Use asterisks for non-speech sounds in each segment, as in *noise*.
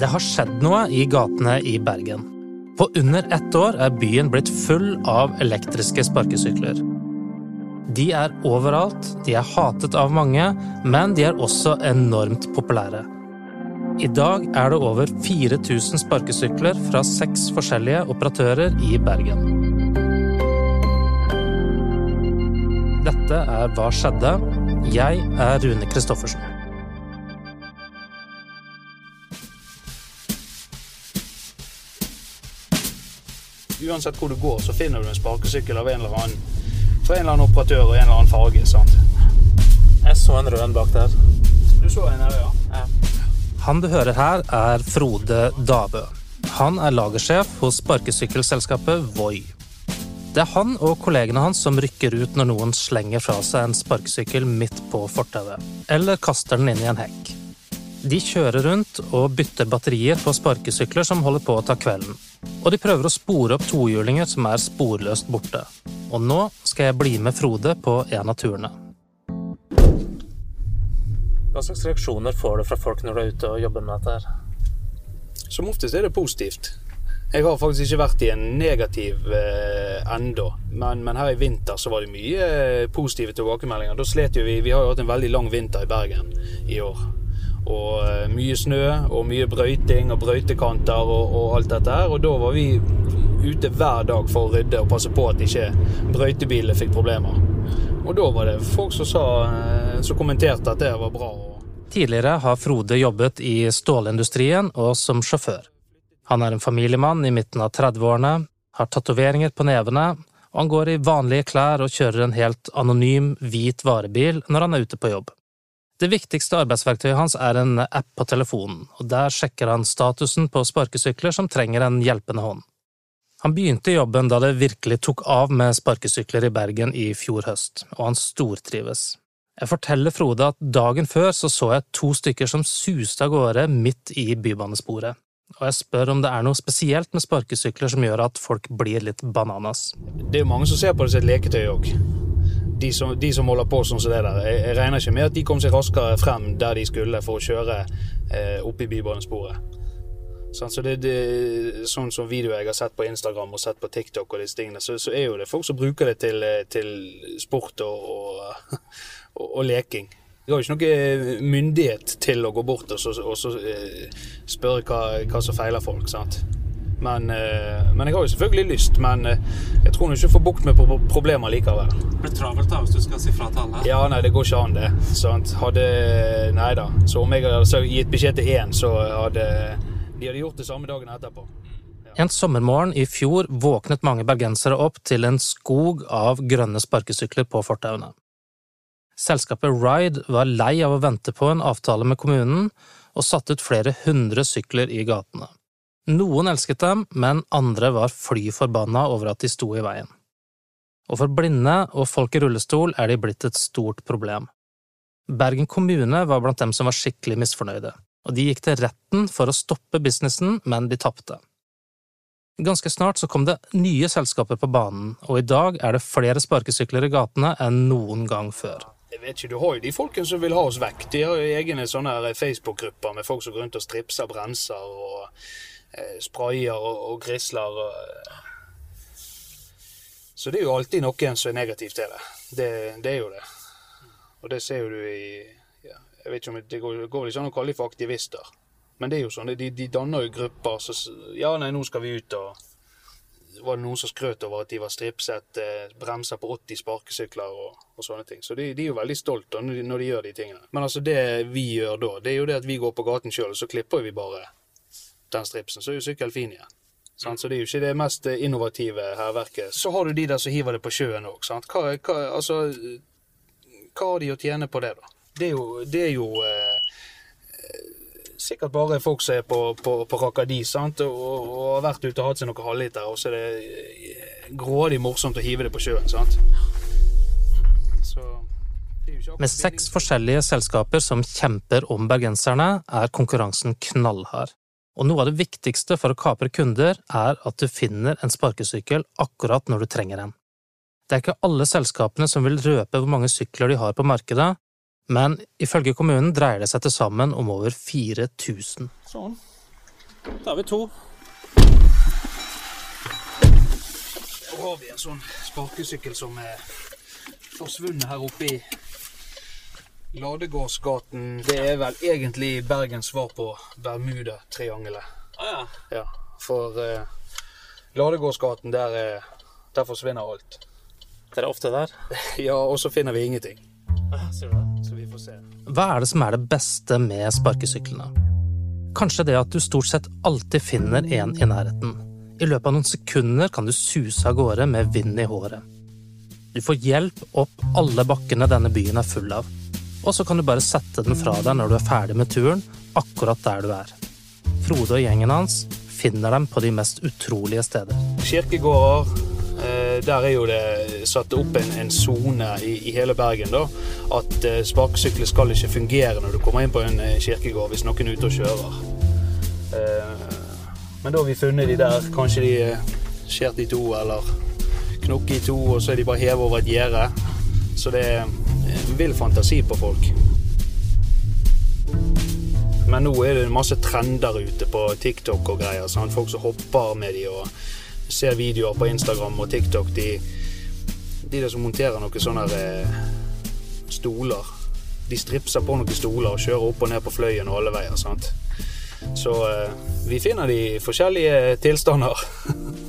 Det har skjedd noe i gatene i Bergen. På under ett år er byen blitt full av elektriske sparkesykler. De er overalt, de er hatet av mange, men de er også enormt populære. I dag er det over 4000 sparkesykler fra seks forskjellige operatører i Bergen. Dette er Hva skjedde? Jeg er Rune Christoffersen. Uansett hvor du går, så finner du en sparkesykkel av en eller annen fra en eller annen operatør og en eller annen farge. sant? Jeg så en rød en bak der. Du så en her, ja? ja. Han du hører her, er Frode Dabø. Han er lagersjef hos sparkesykkelselskapet Voi. Det er han og kollegene hans som rykker ut når noen slenger fra seg en sparkesykkel midt på fortauet, eller kaster den inn i en hekk. De kjører rundt og bytter batterier på sparkesykler som holder på å ta kvelden. Og de prøver å spore opp tohjulinger som er sporløst borte. Og nå skal jeg bli med Frode på en av turene. Hva slags reaksjoner får du fra folk når du er ute og jobber med dette her? Som oftest er det positivt. Jeg har faktisk ikke vært i en negativ eh, enda, men, men, her i vinter så var det mye eh, positive tilbakemeldinger. Da slet jo vi Vi har jo hatt en veldig lang vinter i Bergen i år og eh, mye snø og mye brøyting og brøytekanter og, og, alt dette her. Og da var vi ute hver dag for å rydde og passe på at ikke brøytebilene fikk problemer. Og da var det folk som, sa, eh, som kommenterte at det var bra. Tidligere har Frode jobbet i stålindustrien og som sjåfør. Han er en familiemann i midten av 30-årene, har tatoveringer på nevene, og han går i vanlige klær og kjører en helt anonym, hvit varebil når han er ute på jobb. Det viktigste arbeidsverktøyet hans er en app på telefonen, og der sjekker han statusen på sparkesykler som trenger en hjelpende hånd. Han begynte jobben da det virkelig tok av med sparkesykler i Bergen i fjor høst, og han stortrives. Jeg forteller Frode at dagen før så, så jeg to stykker som suste av gårde midt i bybanesporet, og jeg spør om det er noe spesielt med sparkesykler som gjør at folk blir litt bananas. Det er jo mange som ser på det som et leketøy òg de som, de som, holder på sånn som det der. Jeg, jeg, regner ikke med at de kom seg raskere frem der de skulle for å kjøre eh, opp i bybanesporet. Sånn, så det, det, sånn som videoer jeg har sett på Instagram og sett på TikTok, og disse tingene, så, så er jo det folk som bruker det til, eh, til sport og, og, og, og, leking. Jeg har jo ikke noe myndighet til å gå bort og så, og så eh, spørre hva, hva som feiler folk. sant? Men, eh, men, jeg har jo selvfølgelig lyst. Men eh, jeg tror ikke får bukt med problemer likevel. Det blir travelt da, hvis du skal si fra til alle? Ja, nei, det går ikke an, det. Sant? Hadde Nei da. Så om jeg hadde gitt beskjed til én, så hadde de hadde gjort det samme dagen etterpå. Ja. En sommermorgen i fjor våknet mange bergensere opp til en skog av grønne sparkesykler på fortauene. Selskapet Ride var lei av å vente på en avtale med kommunen, og satte ut flere hundre sykler i gatene. Noen elsket dem, men andre var fly forbanna over at de sto i veien. Og for blinde og folk i rullestol er de blitt et stort problem. Bergen kommune var blant dem som var skikkelig misfornøyde, og de gikk til retten for å stoppe businessen, men de tapte. Ganske snart så kom det nye selskaper på banen, og i dag er det flere sparkesykler i gatene enn noen gang før. Jeg vet ikke, Du har jo de folkene som vil ha oss vekk. De har jo egne sånne Facebook-grupper med folk som går rundt og stripser brenser og sprayer og, og grisler. Og, eh. så det er jo alltid noen som er negativ til det. det. det. er jo det. Og det ser jo du i ja, Jeg vet ikke om det går, går ikke an å kalle dem for aktivister. Men det er jo sånn, de, de danner jo grupper. Så ja, nei, nå skal vi ut og var det noen som skrøt over at de var stripset, eh, bremser på 80 sparkesykler og, og sånne ting. Så de, de, er jo veldig stolte når de, når de, gjør de tingene. Men altså det vi gjør da, det er jo det at vi går på gaten sjøl, og så klipper vi bare den stripsen, så er jo sykkelen fin igjen. Mm. Så det er jo ikke det mest innovative hærverket. Så har du de der som hiver det på sjøen òg. Hva, hva, altså, hva har de å tjene på det, da? Det er jo, det er jo eh, sikkert bare folk som er på, på, på Rakadi sant? Og, og, har vært ute og hatt seg noen halvliter, og så er det eh, grådig morsomt å hive det på sjøen. sant? Så med seks forskjellige selskaper som kjemper om bergenserne, er konkurransen knallhard. Og noe av det viktigste for å kapre kunder er at du finner en sparkesykkel akkurat når du trenger en. Det er ikke alle selskapene som vil røpe hvor mange sykler de har på markedet, men ifølge kommunen dreier det seg til sammen om over 4000. Sånn. Da har vi to. Nå har vi en sånn sparkesykkel som er forsvunnet her oppe i Ladegårdsgaten. Det er vel egentlig Bergens svar på Bermudatriangelet. Ah, ja. Ja, for eh, Ladegårdsgaten, der, er- der forsvinner alt. Dere er ofte der? *laughs* Ja, og så finner vi ingenting. Ser du det? Så vi får se. Hva er det som er det beste med sparkesyklene? Kanskje det at du stort sett alltid finner en i nærheten. I løpet av noen sekunder kan du suse av gårde med vind i håret. Du får hjelp opp alle bakkene denne byen er full av. Og så kan du bare sette den fra deg når du er ferdig med turen, akkurat der du er. Frode og gjengen hans finner dem på de mest utrolige steder. Kirkegårder, eh, der er jo det satt opp en sone i, i hele Bergen da, at eh, sparkesykler skal ikke fungere når du kommer inn på en eh, kirkegård hvis noen er ute og kjører. Men da har vi funnet de der, kanskje de er i to eller knukket i to, og så er de bare hevet over et gjerde. Så det er vill fantasi på folk. Men nå er det masse trender ute på TikTok og greier. Sant? Folk som hopper med de og ser videoer på Instagram og TikTok. De, de der som monterer noen sånne eh, stoler. De stripser på noen stoler og kjører opp og ned på fløyen og alle veier. Sant? Så eh, vi finner de forskjellige tilstander. *laughs*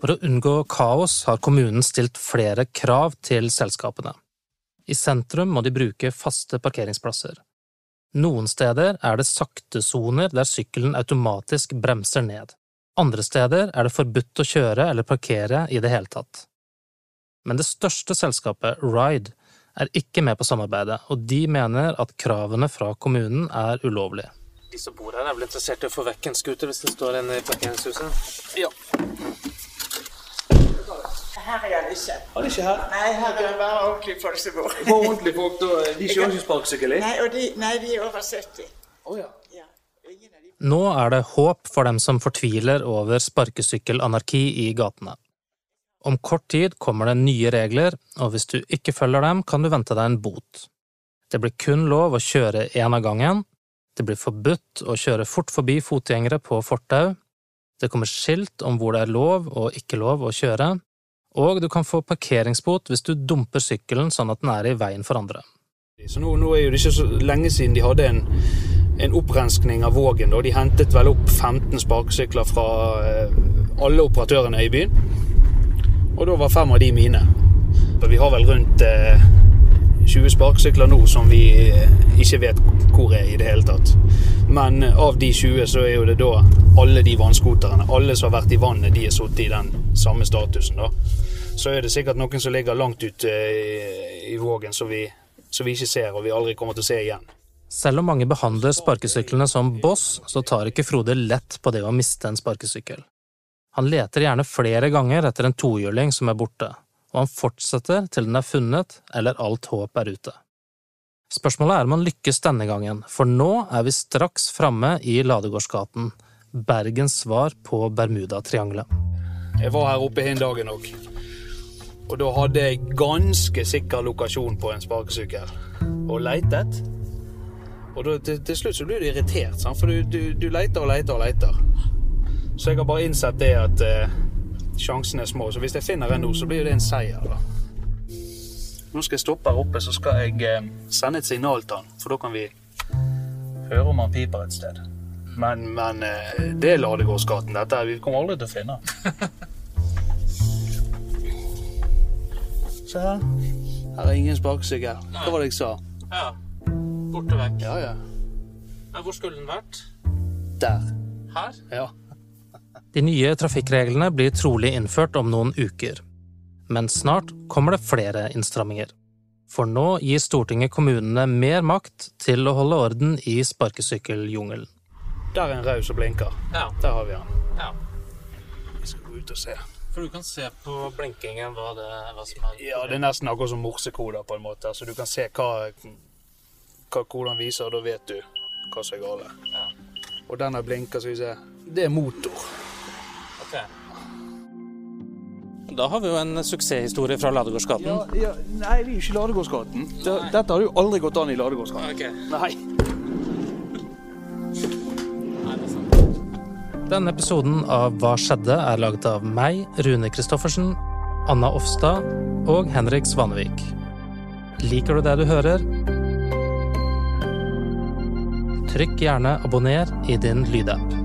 For å unngå kaos har kommunen stilt flere krav til selskapene. I sentrum må de bruke faste parkeringsplasser. Noen steder er det saktesoner der sykkelen automatisk bremser ned. Andre steder er det forbudt å kjøre eller parkere i det hele tatt. Men det største selskapet, Ride, er ikke med på samarbeidet, og de mener at kravene fra kommunen er ulovlige. De som bor her er vel interessert i å få vekk en scooter hvis det står en i parkeringshuset? Ja. Her er han ikke. Han er ikke her. Nei, her er det bare ordentlige folk som bor. Bare ordentlige folk, da. De kjører ikke sparkesykkel, Nei, de, nei, de er over 70. Oh, ja. Ja. De Nå er det håp for dem som fortviler over sparkesykkelanarki i gatene. Om kort tid kommer det nye regler, og hvis du ikke følger dem, kan du vente deg en bot. Det blir kun lov å kjøre én av gangen, det blir forbudt å kjøre fort forbi fotgjengere på fortau, det kommer skilt om hvor det er lov og ikke lov å kjøre, og du kan få parkeringsbot hvis du dumper sykkelen sånn at den er i veien for andre. Så nå, nå er jo det ikke så lenge siden de hadde en, en opprenskning av Vågen. Da. De hentet vel opp 15 sparkesykler fra eh, alle operatørene i byen. Og da var fem av de mine. Vi har vel rundt eh, 20 sparkesykler nå som vi eh, ikke vet hvor er i det hele tatt. Men eh, av de 20 så er jo det da alle de vannskoterne. Alle som har vært i vannet, de er sittet i den samme statusen. da. Så er det sikkert noen som ligger langt ute i, i Vågen som vi, som vi ikke ser, og vi aldri kommer til å se igjen. Selv om mange behandler sparkesyklene som boss, så tar ikke Frode lett på det å miste en sparkesykkel. Han leter gjerne flere ganger etter en tohjuling som er borte, og han fortsetter til den er funnet eller alt håp er ute. Spørsmålet er om han lykkes denne gangen, for nå er vi straks framme i Ladegårdsgaten, Bergens svar på Bermudatriangelet. Jeg var her oppe en dagen òg. Og da hadde jeg ganske sikker lokasjon på en sparkesykkel. Og leitet. Og da, til, til slutt så blir du irritert, sant? for du, du, du leter og leter og leter. Så jeg har bare innsett det at eh, sjansene er små. Så hvis jeg finner en nå, så blir det en seier. da. Nå skal jeg stoppe her oppe, så skal jeg eh, sende et signal til han. For da kan vi høre om han piper et sted. Men, men eh, det er Ladegårdsgaten, dette. Vi kommer aldri til å finne han. *laughs* Se her. Her er ingen sparkesykkel. Hva var det jeg sa? Ja, borte vekk. Ja, ja. Hvor skulle den vært? Der. Her? Ja. De nye trafikkreglene blir trolig innført om noen uker. Men snart kommer det flere innstramminger. For nå gir Stortinget kommunene mer makt til å holde orden i sparkesykkeljungelen. Der er en raus og blinker. Ja, Der har vi han. ja. Vi skal gå ut og se. For du kan se på blinkingen hva, det, hva som er Ja, det er nesten akkurat som morsekoder på en måte. Så du kan se hva, hva kodene viser, og da vet du hva som er galt. Ja. Og denne blinker, skal vi se. Det er motor. Ok. Da har vi jo en suksesshistorie fra Ladegårdsgaten. Ja, ja, nei, det er jo ikke Ladegårdsgaten. Dette har jo aldri gått an i Ladegårdsgaten. Ok. Nei. Denne episoden av Hva skjedde? er laget av meg, Rune Christoffersen, Anna Offstad og Henrik Svanevik. Liker du det du hører? Trykk gjerne abonner i din lydapp.